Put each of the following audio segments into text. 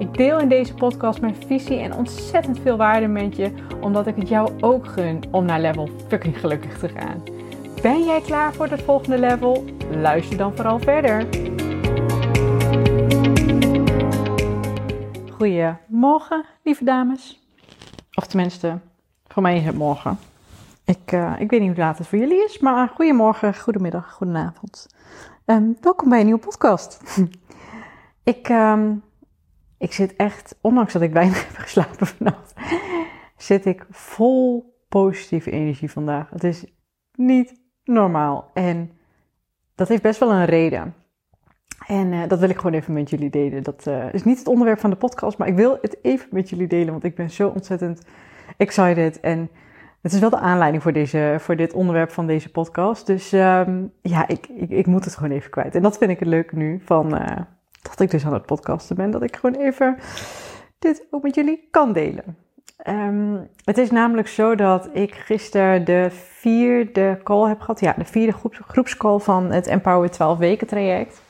Ik deel in deze podcast mijn visie en ontzettend veel waarde met je, omdat ik het jou ook gun om naar level fucking gelukkig te gaan. Ben jij klaar voor het volgende level? Luister dan vooral verder. Goedemorgen, lieve dames. Of tenminste, voor mij is het morgen. Ik, uh, ik weet niet hoe laat het voor jullie is, maar goedemorgen, goedemiddag, goedenavond. Um, welkom bij een nieuwe podcast. ik, um, ik zit echt, ondanks dat ik weinig heb geslapen vannacht, zit ik vol positieve energie vandaag. Het is niet normaal. En dat heeft best wel een reden. En uh, dat wil ik gewoon even met jullie delen. Dat uh, is niet het onderwerp van de podcast, maar ik wil het even met jullie delen, want ik ben zo ontzettend excited. En het is wel de aanleiding voor, deze, voor dit onderwerp van deze podcast. Dus um, ja, ik, ik, ik, moet het gewoon even kwijt. En dat vind ik het leuk nu van, uh, dat ik dus aan het podcasten ben, dat ik gewoon even dit ook met jullie kan delen. Um, het is namelijk zo dat ik gisteren de vierde call heb gehad. Ja, de vierde groeps, groepscall van het Empower 12 weken traject.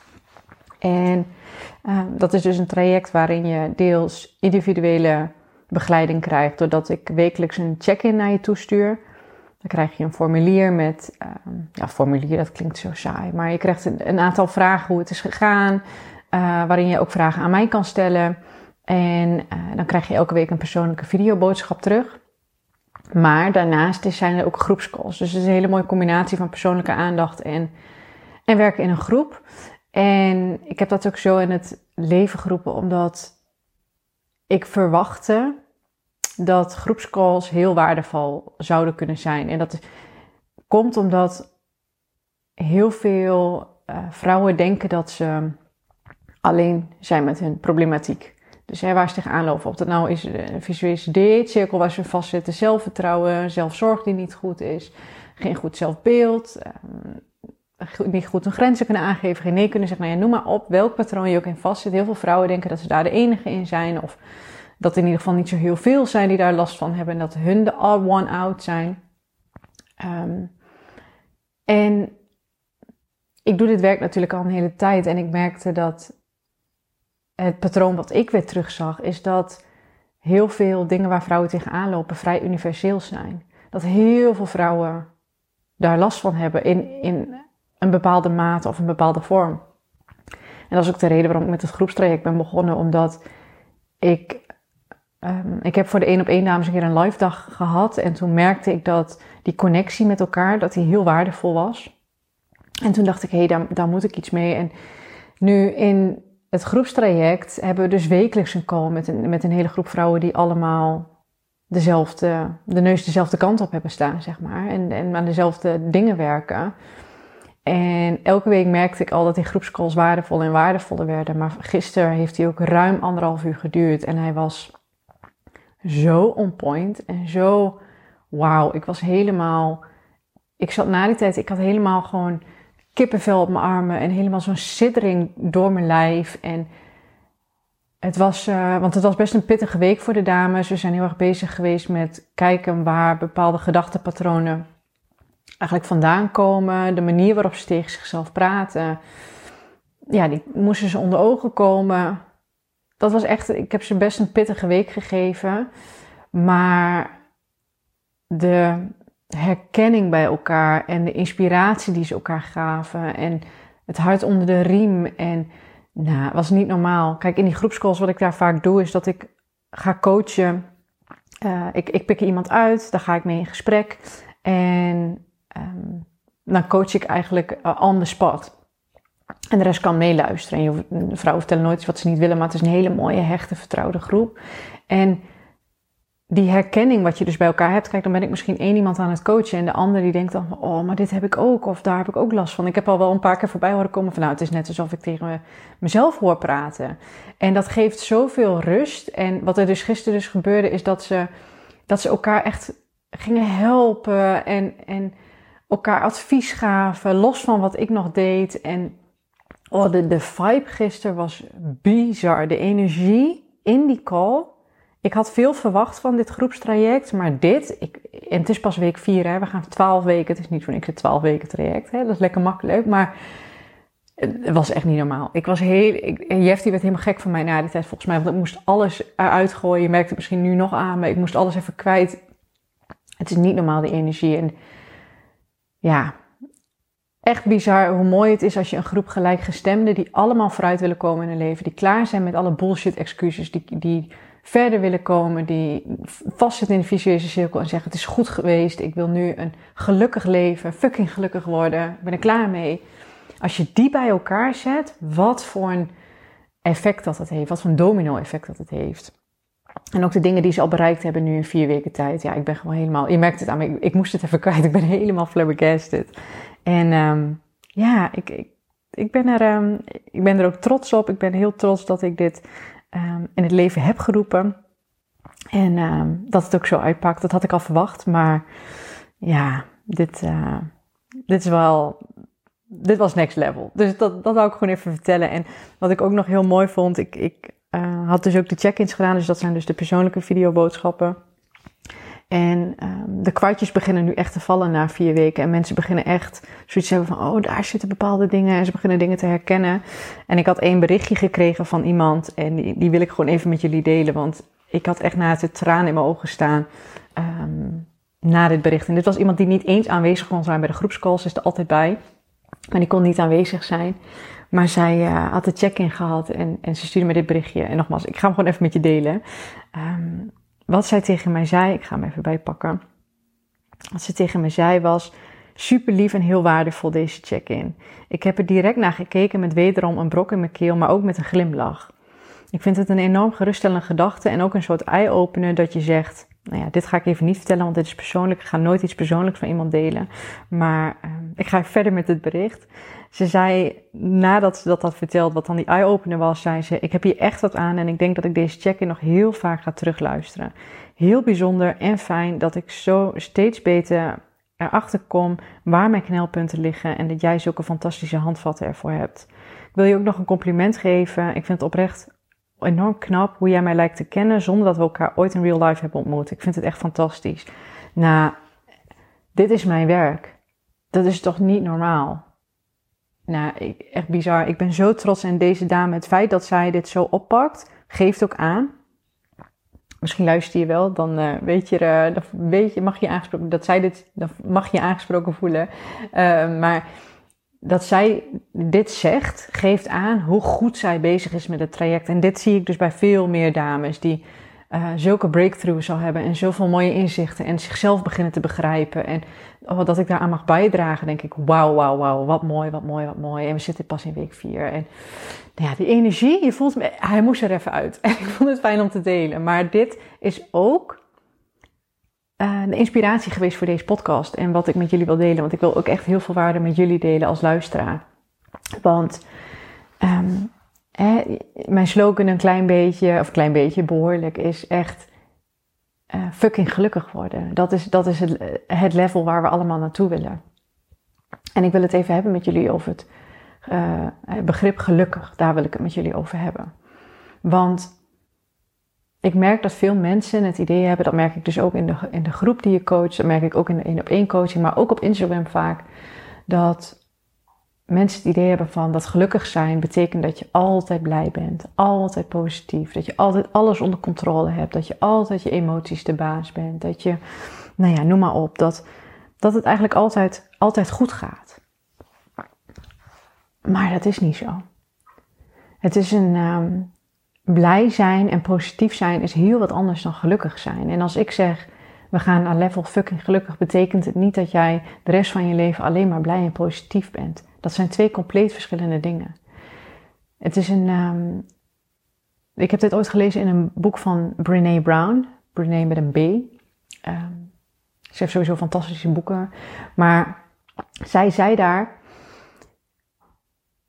En um, dat is dus een traject waarin je deels individuele begeleiding krijgt. Doordat ik wekelijks een check-in naar je toestuur. Dan krijg je een formulier met, um, ja, formulier, dat klinkt zo saai. Maar je krijgt een aantal vragen hoe het is gegaan. Uh, waarin je ook vragen aan mij kan stellen. En uh, dan krijg je elke week een persoonlijke videoboodschap terug. Maar daarnaast zijn er ook groepscalls. Dus het is een hele mooie combinatie van persoonlijke aandacht en, en werken in een groep. En ik heb dat ook zo in het leven geroepen, omdat ik verwachtte dat groepscalls heel waardevol zouden kunnen zijn. En dat komt omdat heel veel uh, vrouwen denken dat ze alleen zijn met hun problematiek. Dus hè, waar ze tegenaan lopen. Of dat nou is een visuele dieetcirkel waar ze vastzitten. Zelfvertrouwen, zelfzorg die niet goed is. Geen goed zelfbeeld. Um, niet goed hun grenzen kunnen aangeven. Geen nee kunnen zeggen. Nou ja, noem maar op welk patroon je ook in vastzit. Heel veel vrouwen denken dat ze daar de enige in zijn. Of dat er in ieder geval niet zo heel veel zijn die daar last van hebben. En dat hun de all one out zijn. Um, en ik doe dit werk natuurlijk al een hele tijd. En ik merkte dat het patroon wat ik weer terugzag, is dat heel veel dingen waar vrouwen tegenaan lopen vrij universeel zijn. Dat heel veel vrouwen daar last van hebben in, in een bepaalde mate of een bepaalde vorm. En dat is ook de reden waarom ik met het groepstraject ben begonnen, omdat ik, um, ik heb voor de één op één dames een keer een live dag gehad en toen merkte ik dat die connectie met elkaar, dat die heel waardevol was. En toen dacht ik, hé, hey, daar, daar moet ik iets mee. En nu in het groepstraject hebben we dus wekelijks een call met een, met een hele groep vrouwen die allemaal dezelfde, de neus dezelfde kant op hebben staan, zeg maar. En, en aan dezelfde dingen werken. En elke week merkte ik al dat die groepscalls waardevol en waardevoller werden. Maar gisteren heeft hij ook ruim anderhalf uur geduurd. En hij was zo on point en zo wauw. Ik was helemaal. Ik zat na die tijd, ik had helemaal gewoon kippenvel op mijn armen en helemaal zo'n siddering door mijn lijf. En het was, uh, want het was best een pittige week voor de dames. We zijn heel erg bezig geweest met kijken waar bepaalde gedachtenpatronen eigenlijk vandaan komen. De manier waarop ze tegen zichzelf praten. Ja, die moesten ze onder ogen komen. Dat was echt, ik heb ze best een pittige week gegeven. Maar de, herkenning bij elkaar en de inspiratie die ze elkaar gaven en het hart onder de riem. En nou, was niet normaal. Kijk, in die groepscalls wat ik daar vaak doe is dat ik ga coachen. Uh, ik, ik pik iemand uit, daar ga ik mee in gesprek en um, dan coach ik eigenlijk uh, on the spot. En de rest kan meeluisteren. En je vrouwen vertellen nooit wat ze niet willen, maar het is een hele mooie, hechte, vertrouwde groep. En die herkenning wat je dus bij elkaar hebt. Kijk, dan ben ik misschien één iemand aan het coachen en de ander die denkt dan, oh, maar dit heb ik ook of daar heb ik ook last van. Ik heb al wel een paar keer voorbij horen komen van, nou, het is net alsof ik tegen mezelf hoor praten. En dat geeft zoveel rust. En wat er dus gisteren dus gebeurde is dat ze, dat ze elkaar echt gingen helpen en, en elkaar advies gaven, los van wat ik nog deed. En oh, de, de vibe gisteren was bizar. De energie in die call. Ik had veel verwacht van dit groepstraject, maar dit, ik, en het is pas week 4, hè, we gaan 12 weken, het is niet voor niks een 12 weken traject, hè, dat is lekker makkelijk, maar het was echt niet normaal. Ik was heel, ik, Jeff die werd helemaal gek van mij na die tijd volgens mij, want ik moest alles eruit gooien, je merkt het misschien nu nog aan, maar ik moest alles even kwijt. Het is niet normaal, die energie. En ja, echt bizar hoe mooi het is als je een groep gelijkgestemden die allemaal vooruit willen komen in hun leven, die klaar zijn met alle bullshit excuses, die, die verder willen komen, die vastzitten in de visuele cirkel en zeggen: Het is goed geweest, ik wil nu een gelukkig leven, fucking gelukkig worden, ik ben er klaar mee. Als je die bij elkaar zet, wat voor een effect dat het heeft, wat voor een domino-effect dat het heeft. En ook de dingen die ze al bereikt hebben nu in vier weken tijd. Ja, ik ben gewoon helemaal, je merkt het aan me, ik, moest het even kwijt, ik ben helemaal flabbergasted. En um, ja, ik, ik, ik, ben er, um, ik ben er ook trots op. Ik ben heel trots dat ik dit um, in het leven heb geroepen. En um, dat het ook zo uitpakt, dat had ik al verwacht. Maar ja, dit, uh, dit is wel. Dit was next level. Dus dat, dat wou ik gewoon even vertellen. En wat ik ook nog heel mooi vond, ik, ik uh, had dus ook de check-ins gedaan. Dus dat zijn dus de persoonlijke videoboodschappen. En um, de kwartjes beginnen nu echt te vallen na vier weken. En mensen beginnen echt zoiets te hebben van, oh, daar zitten bepaalde dingen. En ze beginnen dingen te herkennen. En ik had één berichtje gekregen van iemand. En die, die wil ik gewoon even met jullie delen. Want ik had echt na het traan in mijn ogen staan. Um, na dit bericht. En dit was iemand die niet eens aanwezig kon zijn bij de groepscalls. Is er altijd bij. Maar die kon niet aanwezig zijn. Maar zij uh, had de check-in gehad en, en ze stuurde me dit berichtje. En nogmaals, ik ga hem gewoon even met je delen. Um, wat zij tegen mij zei, ik ga hem even bijpakken. Wat ze tegen mij zei was: super lief en heel waardevol deze check-in. Ik heb er direct naar gekeken met wederom een brok in mijn keel, maar ook met een glimlach. Ik vind het een enorm geruststellende gedachte en ook een soort eye-opener dat je zegt: Nou ja, dit ga ik even niet vertellen, want dit is persoonlijk. Ik ga nooit iets persoonlijks van iemand delen. Maar uh, ik ga verder met het bericht. Ze zei, nadat ze dat had verteld, wat dan die eye-opener was, zei ze: Ik heb hier echt wat aan en ik denk dat ik deze check-in nog heel vaak ga terugluisteren. Heel bijzonder en fijn dat ik zo steeds beter erachter kom waar mijn knelpunten liggen en dat jij zulke fantastische handvatten ervoor hebt. Ik wil je ook nog een compliment geven. Ik vind het oprecht enorm knap hoe jij mij lijkt te kennen zonder dat we elkaar ooit in real life hebben ontmoet. Ik vind het echt fantastisch. Nou, dit is mijn werk. Dat is toch niet normaal? Nou, echt bizar. Ik ben zo trots in deze dame. Het feit dat zij dit zo oppakt, geeft ook aan. Misschien luister je wel, dan uh, weet je, uh, dan weet je, mag je aangesproken, dat zij dit, dan mag je aangesproken voelen. Uh, maar dat zij dit zegt, geeft aan hoe goed zij bezig is met het traject. En dit zie ik dus bij veel meer dames die uh, zulke breakthroughs zal hebben en zoveel mooie inzichten en zichzelf beginnen te begrijpen. En oh, dat ik daaraan mag bijdragen, denk ik, wauw, wauw, wauw, wat mooi, wat mooi, wat mooi. En we zitten pas in week vier. En nou ja, die energie, je voelt, hij moest er even uit. En ik vond het fijn om te delen. Maar dit is ook uh, de inspiratie geweest voor deze podcast en wat ik met jullie wil delen. Want ik wil ook echt heel veel waarde met jullie delen als luisteraar. Want um, mijn slogan een klein beetje, of klein beetje behoorlijk, is echt uh, fucking gelukkig worden. Dat is, dat is het, het, level waar we allemaal naartoe willen. En ik wil het even hebben met jullie over het uh, begrip gelukkig. Daar wil ik het met jullie over hebben. Want ik merk dat veel mensen het idee hebben, dat merk ik dus ook in de, in de groep die je coacht, dat merk ik ook in de op één coaching, maar ook op Instagram vaak, dat mensen het idee hebben van dat gelukkig zijn betekent dat je altijd blij bent, altijd positief, dat je altijd alles onder controle hebt, dat je altijd je emoties de baas bent, dat je, nou ja, noem maar op, dat, dat het eigenlijk altijd, altijd goed gaat. Maar dat is niet zo. Het is een um, blij zijn en positief zijn is heel wat anders dan gelukkig zijn. En als ik zeg we gaan naar level fucking gelukkig, betekent het niet dat jij de rest van je leven alleen maar blij en positief bent. Dat zijn twee compleet verschillende dingen. Het is een. Um, ik heb dit ooit gelezen in een boek van Brene Brown. Brene met een B. Um, ze heeft sowieso fantastische boeken. Maar zij zei daar.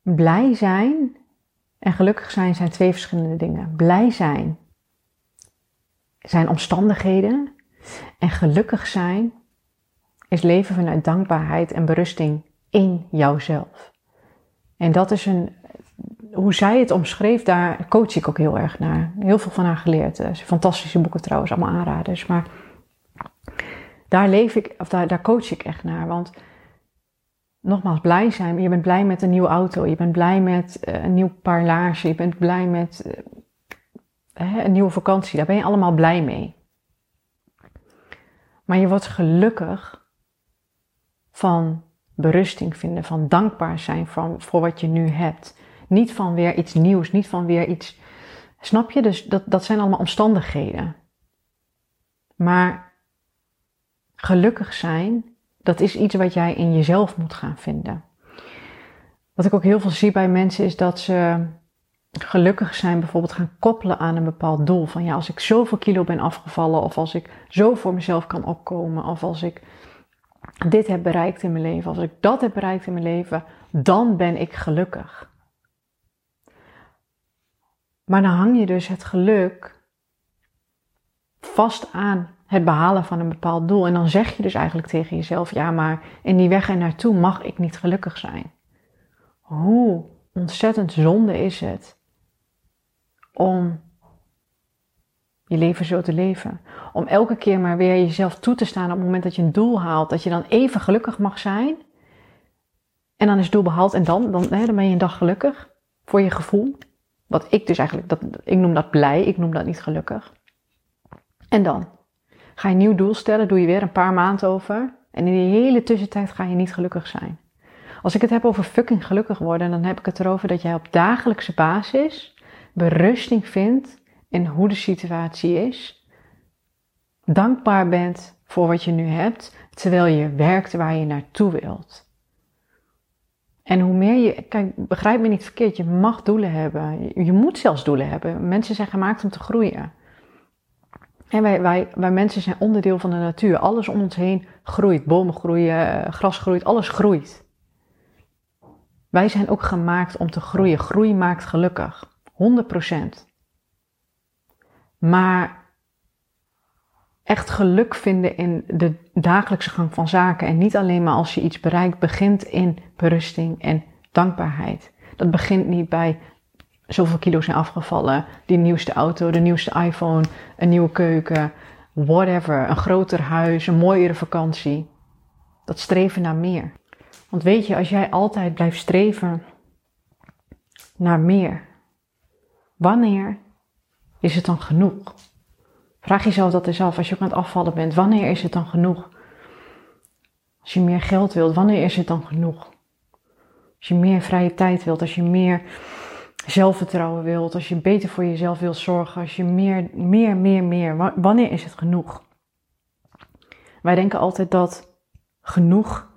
Blij zijn en gelukkig zijn zijn twee verschillende dingen. Blij zijn zijn omstandigheden En gelukkig zijn is leven vanuit dankbaarheid en berusting in jouzelf. En dat is een, hoe zij het omschreef, daar coach ik ook heel erg naar. Heel veel van haar geleerd. Uh, fantastische boeken trouwens, allemaal aanraders. Maar daar leef ik, of daar, daar coach ik echt naar. Want nogmaals, blij zijn. Je bent blij met een nieuwe auto. Je bent blij met uh, een nieuw paar. Je bent blij met uh, een nieuwe vakantie. Daar ben je allemaal blij mee. Maar je wordt gelukkig van berusting vinden, van dankbaar zijn van, voor wat je nu hebt. Niet van weer iets nieuws, niet van weer iets. Snap je? Dus dat, dat zijn allemaal omstandigheden. Maar gelukkig zijn, dat is iets wat jij in jezelf moet gaan vinden. Wat ik ook heel veel zie bij mensen is dat ze gelukkig zijn bijvoorbeeld gaan koppelen aan een bepaald doel. Van ja, als ik zoveel kilo ben afgevallen, of als ik zo voor mezelf kan opkomen, of als ik dit heb bereikt in mijn leven, als ik dat heb bereikt in mijn leven, dan ben ik gelukkig. Maar dan hang je dus het geluk vast aan het behalen van een bepaald doel. En dan zeg je dus eigenlijk tegen jezelf: ja, maar in die weg er naartoe mag ik niet gelukkig zijn. Hoe ontzettend zonde is het om je leven zo te leven. Om elke keer maar weer jezelf toe te staan op het moment dat je een doel haalt, dat je dan even gelukkig mag zijn. En dan is het doel behaald en dan, dan, hè, dan ben je een dag gelukkig voor je gevoel. Wat ik dus eigenlijk, dat, ik noem dat blij, ik noem dat niet gelukkig. En dan ga je nieuw doel stellen, doe je weer een paar maanden over. En in die hele tussentijd ga je niet gelukkig zijn. Als ik het heb over fucking gelukkig worden, dan heb ik het erover dat jij op dagelijkse basis berusting vindt in hoe de situatie is. Dankbaar bent voor wat je nu hebt, terwijl je werkt waar je naartoe wilt. En hoe meer je, kijk, begrijp me niet verkeerd, je mag doelen hebben. Je moet zelfs doelen hebben. Mensen zijn gemaakt om te groeien. En wij, wij, wij mensen zijn onderdeel van de natuur. Alles om ons heen groeit. Bomen groeien, gras groeit, alles groeit. Wij zijn ook gemaakt om te groeien. Groei maakt gelukkig. 100%. Maar echt geluk vinden in de dagelijkse gang van zaken. En niet alleen maar als je iets bereikt, begint in berusting en dankbaarheid. Dat begint niet bij zoveel kilo's zijn afgevallen, die nieuwste auto, de nieuwste iPhone, een nieuwe keuken, whatever, een groter huis, een mooiere vakantie. Dat streven naar meer. Want weet je, als jij altijd blijft streven naar meer, wanneer is het dan genoeg? Vraag jezelf dat eens af als je ook aan het afvallen bent. Wanneer is het dan genoeg? Als je meer geld wilt, wanneer is het dan genoeg? Als je meer vrije tijd wilt, als je meer zelfvertrouwen wilt, als je beter voor jezelf wilt zorgen, als je meer, meer, meer, meer, wanneer is het genoeg? Wij denken altijd dat genoeg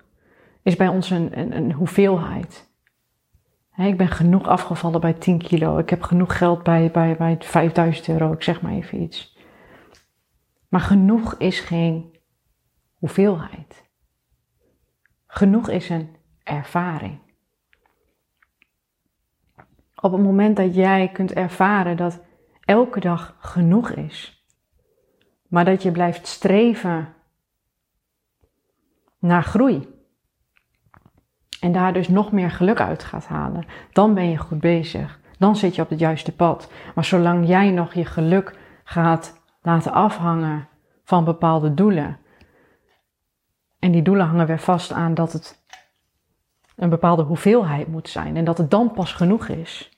is bij ons een, een, hoeveelheid. ik ben genoeg afgevallen bij 10 kilo. Ik heb genoeg geld bij, bij, bij 5000 euro. Ik zeg maar even iets. Maar genoeg is geen hoeveelheid. Genoeg is een ervaring. Op het moment dat jij kunt ervaren dat elke dag genoeg is, maar dat je blijft streven naar groei en daar dus nog meer geluk uit gaat halen, dan ben je goed bezig. Dan zit je op het juiste pad. Maar zolang jij nog je geluk gaat laten afhangen van bepaalde doelen, en die doelen hangen weer vast aan dat het een bepaalde hoeveelheid moet zijn en dat het dan pas genoeg is,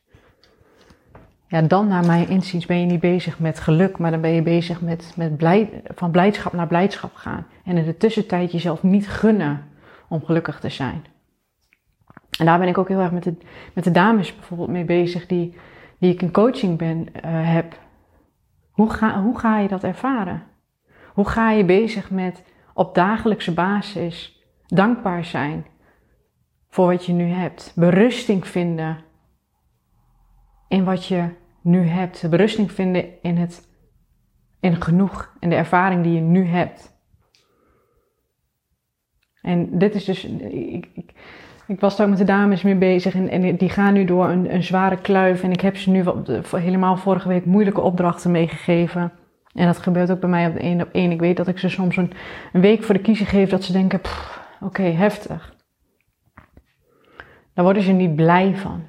ja, dan naar mijn inziens ben je niet bezig met geluk, maar dan ben je bezig met, met blij, van blijdschap naar blijdschap gaan. En in de tussentijd jezelf niet gunnen om gelukkig te zijn. En daar ben ik ook heel erg met de, met de dames bijvoorbeeld mee bezig die, die ik in coaching ben, uh, heb. Hoe ga, hoe ga je dat ervaren? Hoe ga je bezig met op dagelijkse basis dankbaar zijn voor wat je nu hebt? Berusting vinden in wat je nu hebt. Berusting vinden in het in genoeg, in de ervaring die je nu hebt. En dit is dus, ik, ik, ik was daar met de dames mee bezig en, en die gaan nu door een, een zware kluif. En ik heb ze nu helemaal vorige week moeilijke opdrachten meegegeven. En dat gebeurt ook bij mij op één op. Ik weet dat ik ze soms een, een week voor de kiezer geef dat ze denken, oké, heftig. Daar worden ze niet blij van.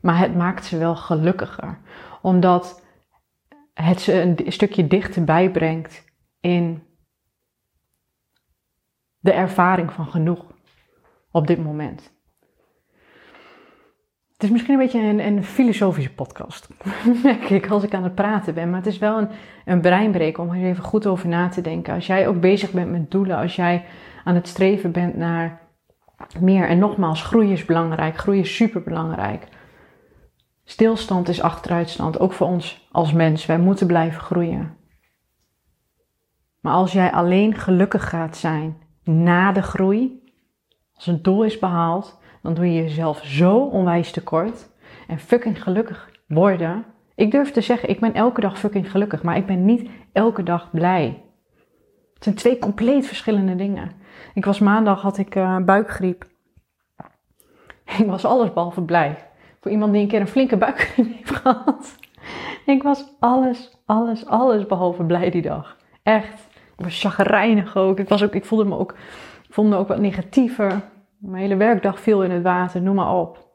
Maar het maakt ze wel gelukkiger. Omdat het ze een stukje dichterbij brengt in de ervaring van genoeg op dit moment. Het is misschien een beetje een, een filosofische podcast, merk ik als ik aan het praten ben. Maar het is wel een, een breinbreker om er even goed over na te denken. Als jij ook bezig bent met doelen, als jij aan het streven bent naar meer. En nogmaals, groei is belangrijk, groei is super belangrijk. Stilstand is achteruitstand, ook voor ons als mens. Wij moeten blijven groeien. Maar als jij alleen gelukkig gaat zijn na de groei, als een doel is behaald, dan doe je jezelf zo onwijs tekort. En fucking gelukkig worden. Ik durf te zeggen, ik ben elke dag fucking gelukkig, maar ik ben niet elke dag blij. Het zijn twee compleet verschillende dingen. Ik was maandag, had ik uh, buikgriep. Ik was alles behalve blij. Voor iemand die een keer een flinke buikgriep heeft gehad. Ik was alles, alles, alles behalve blij die dag. Echt. Ik was chagrijnig ook. Ik, was ook, ik voelde me ook, voelde me ook wat negatiever. Mijn hele werkdag viel in het water, noem maar op.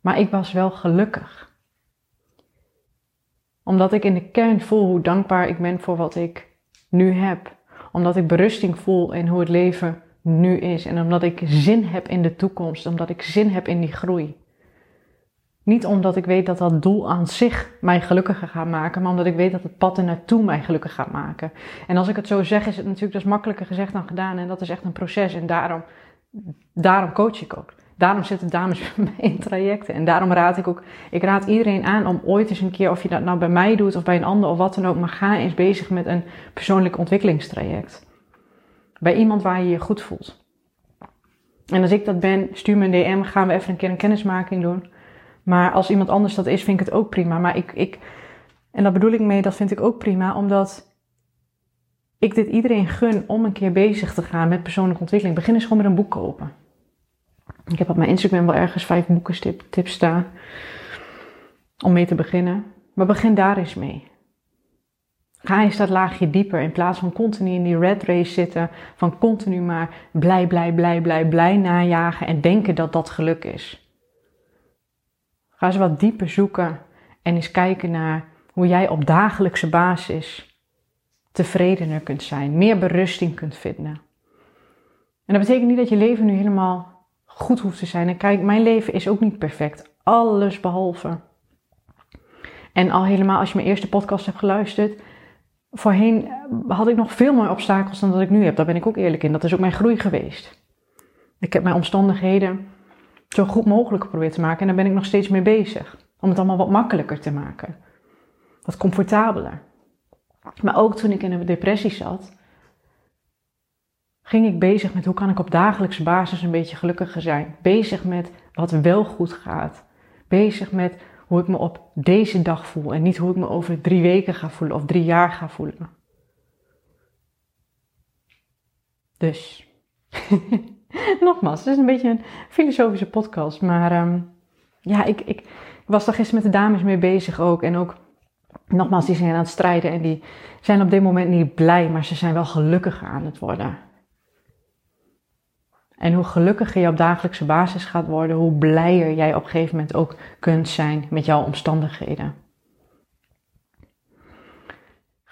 Maar ik was wel gelukkig. Omdat ik in de kern voel hoe dankbaar ik ben voor wat ik nu heb. Omdat ik berusting voel in hoe het leven nu is. En omdat ik zin heb in de toekomst. Omdat ik zin heb in die groei. Niet omdat ik weet dat dat doel aan zich mij gelukkiger gaat maken, maar omdat ik weet dat het pad er naartoe mij gelukkig gaat maken. En als ik het zo zeg, is het natuurlijk dus makkelijker gezegd dan gedaan. En dat is echt een proces. En daarom, daarom coach ik ook. Daarom zitten dames in trajecten. En daarom raad ik ook, ik raad iedereen aan om ooit eens een keer, of je dat nou bij mij doet of bij een ander of wat dan ook, maar ga eens bezig met een persoonlijk ontwikkelingstraject. Bij iemand waar je je goed voelt. En als ik dat ben, stuur me een DM, gaan we even een keer een kennismaking doen. Maar als iemand anders dat is, vind ik het ook prima. Maar ik, ik en dat bedoel ik mee, dat vind ik ook prima, omdat ik dit iedereen gun om een keer bezig te gaan met persoonlijke ontwikkeling. Begin eens gewoon met een boek kopen. Ik heb op mijn Instagram wel ergens vijf boekentips staan om mee te beginnen. Maar begin daar eens mee. Ga eens dat laagje dieper in plaats van continu in die red race zitten. Van continu maar blij, blij, blij, blij, blij najagen en denken dat dat geluk is. Ga eens wat dieper zoeken en eens kijken naar hoe jij op dagelijkse basis tevredener kunt zijn, meer berusting kunt vinden. En dat betekent niet dat je leven nu helemaal goed hoeft te zijn. En kijk, mijn leven is ook niet perfect. Alles behalve. En al helemaal als je mijn eerste podcast hebt geluisterd, voorheen had ik nog veel meer obstakels dan dat ik nu heb. Daar ben ik ook eerlijk in. Dat is ook mijn groei geweest. Ik heb mijn omstandigheden zo goed mogelijk geprobeerd te maken en daar ben ik nog steeds mee bezig. Om het allemaal wat makkelijker te maken. Wat comfortabeler. Maar ook toen ik in een depressie zat, ging ik bezig met hoe kan ik op dagelijkse basis een beetje gelukkiger zijn. Bezig met wat wel goed gaat. Bezig met hoe ik me op deze dag voel en niet hoe ik me over drie weken ga voelen of drie jaar ga voelen. Dus, nogmaals, het is een beetje een filosofische podcast, maar um, ja, ik, ik was daar gisteren met de dames mee bezig ook. En ook, nogmaals, die zijn aan het strijden en die zijn op dit moment niet blij, maar ze zijn wel gelukkiger aan het worden. En hoe gelukkiger je op dagelijkse basis gaat worden, hoe blijer jij op een gegeven moment ook kunt zijn met jouw omstandigheden.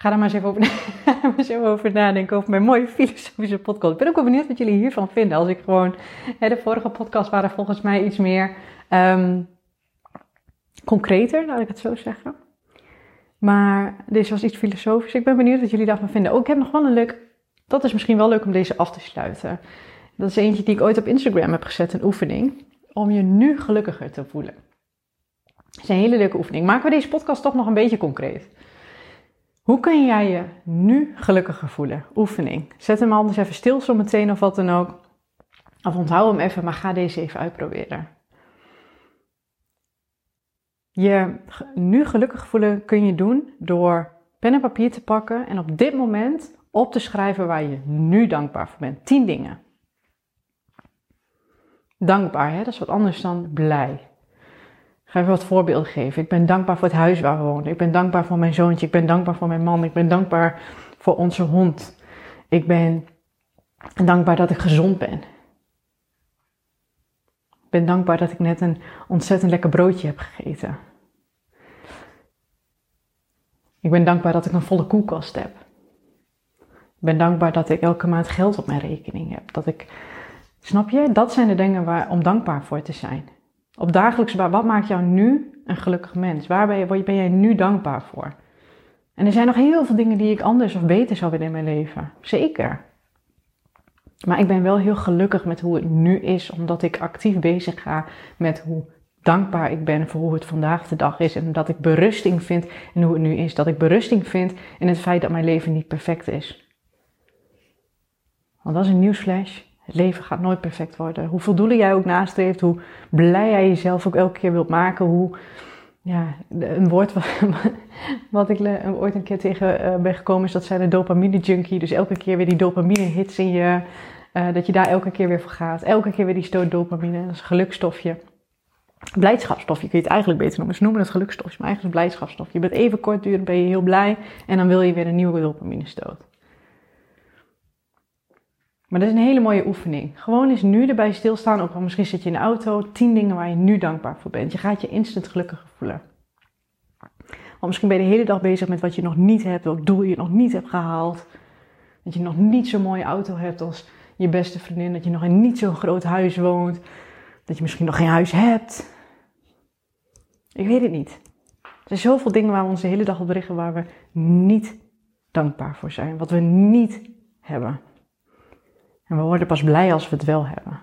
Ga daar maar eens even over, eens over nadenken over mijn mooie filosofische podcast. Ik ben ook wel benieuwd wat jullie hiervan vinden. Als ik gewoon, hè, de vorige podcast waren volgens mij iets meer um, concreter, laat ik het zo zeggen. Maar deze was iets filosofisch. Ik ben benieuwd wat jullie daarvan vinden. Ook oh, ik heb nog wel een leuk, dat is misschien wel leuk om deze af te sluiten. Dat is eentje die ik ooit op Instagram heb gezet, een oefening. Om je nu gelukkiger te voelen. Dat is een hele leuke oefening. Maken we deze podcast toch nog een beetje concreet. Hoe kun jij je nu gelukkiger voelen? Oefening. Zet hem anders even stil zo meteen of wat dan ook. Of onthoud hem even, maar ga deze even uitproberen. Je nu gelukkig voelen kun je doen door pen en papier te pakken en op dit moment op te schrijven waar je nu dankbaar voor bent. 10 dingen. Dankbaar, hè? dat is wat anders dan blij. ga even wat voorbeelden geven. Ik ben dankbaar voor het huis waar we wonen. Ik ben dankbaar voor mijn zoontje. Ik ben dankbaar voor mijn man. Ik ben dankbaar voor onze hond. Ik ben dankbaar dat ik gezond ben. Ik ben dankbaar dat ik net een ontzettend lekker broodje heb gegeten. Ik ben dankbaar dat ik een volle koelkast heb. Ik ben dankbaar dat ik elke maand geld op mijn rekening heb. Dat ik, snap je? Dat zijn de dingen waar, om dankbaar voor te zijn. Op dagelijks wat maakt jou nu een gelukkig mens? Waar ben, je, waar ben jij nu dankbaar voor? En er zijn nog heel veel dingen die ik anders of beter zou willen in mijn leven. Zeker. Maar ik ben wel heel gelukkig met hoe het nu is, omdat ik actief bezig ga met hoe dankbaar ik ben voor hoe het vandaag de dag is. En dat ik berusting vind in hoe het nu is. Dat ik berusting vind in het feit dat mijn leven niet perfect is. Want dat is een nieuwsflash. Het leven gaat nooit perfect worden. Hoeveel doelen jij ook nastreeft, hoe blij jij jezelf ook elke keer wilt maken, hoe, ja, een woord wat, wat ik ooit een keer tegen uh, ben gekomen is dat zij de dopamine junkie. Dus elke keer weer die dopamine hits in je, uh, dat je daar elke keer weer voor gaat. Elke keer weer die stoot dopamine, dat is een gelukstofje. Blijdschapsstofje kun je het eigenlijk beter noemen. Ze noemen het gelukstofje, maar eigenlijk is het blijdschapsstofje. Je bent even kortdurend, ben je heel blij en dan wil je weer een nieuwe dopamine stoot. Maar dat is een hele mooie oefening. Gewoon eens nu erbij stilstaan. Of misschien zit je in de auto. Tien dingen waar je nu dankbaar voor bent. Je gaat je instant gelukkiger voelen. Want misschien ben je de hele dag bezig met wat je nog niet hebt. Welk doel je nog niet hebt gehaald. Dat je nog niet zo'n mooie auto hebt als je beste vriendin. Dat je nog in niet zo'n groot huis woont. Dat je misschien nog geen huis hebt. Ik weet het niet. Er zijn zoveel dingen waar we ons de hele dag op berichten waar we niet dankbaar voor zijn. Wat we niet hebben. En we worden pas blij als we het wel hebben.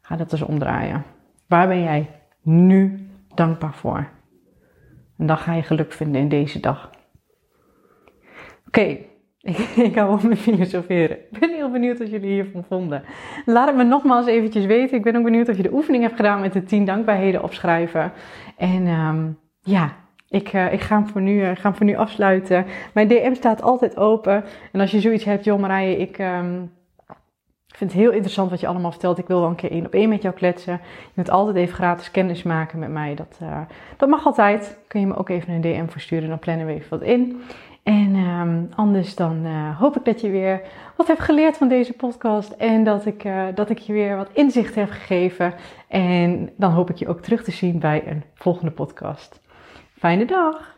Ga dat eens omdraaien. Waar ben jij nu dankbaar voor? En dan ga je geluk vinden in deze dag. Oké, ik, ik hou op met filosoferen. Ik ben heel benieuwd wat jullie hiervan vonden. Laat het me nogmaals eventjes weten. Ik ben ook benieuwd of je de oefening hebt gedaan met de 10 dankbaarheden opschrijven. En um, ja, ik, uh, ik ga, hem voor nu, uh, voor nu afsluiten. Mijn DM staat altijd open. En als je zoiets hebt, joh Marije, ik... Ik vind het heel interessant wat je allemaal vertelt. Ik wil wel een keer één op één met jou kletsen. Je kunt altijd even gratis kennis maken met mij. Dat, uh, dat mag altijd. Kun je me ook even een DM versturen. Dan plannen we even wat in. En um, anders dan uh, hoop ik dat je weer wat hebt geleerd van deze podcast. En dat ik, uh, dat ik je weer wat inzicht heb gegeven. En dan hoop ik je ook terug te zien bij een volgende podcast. Fijne dag!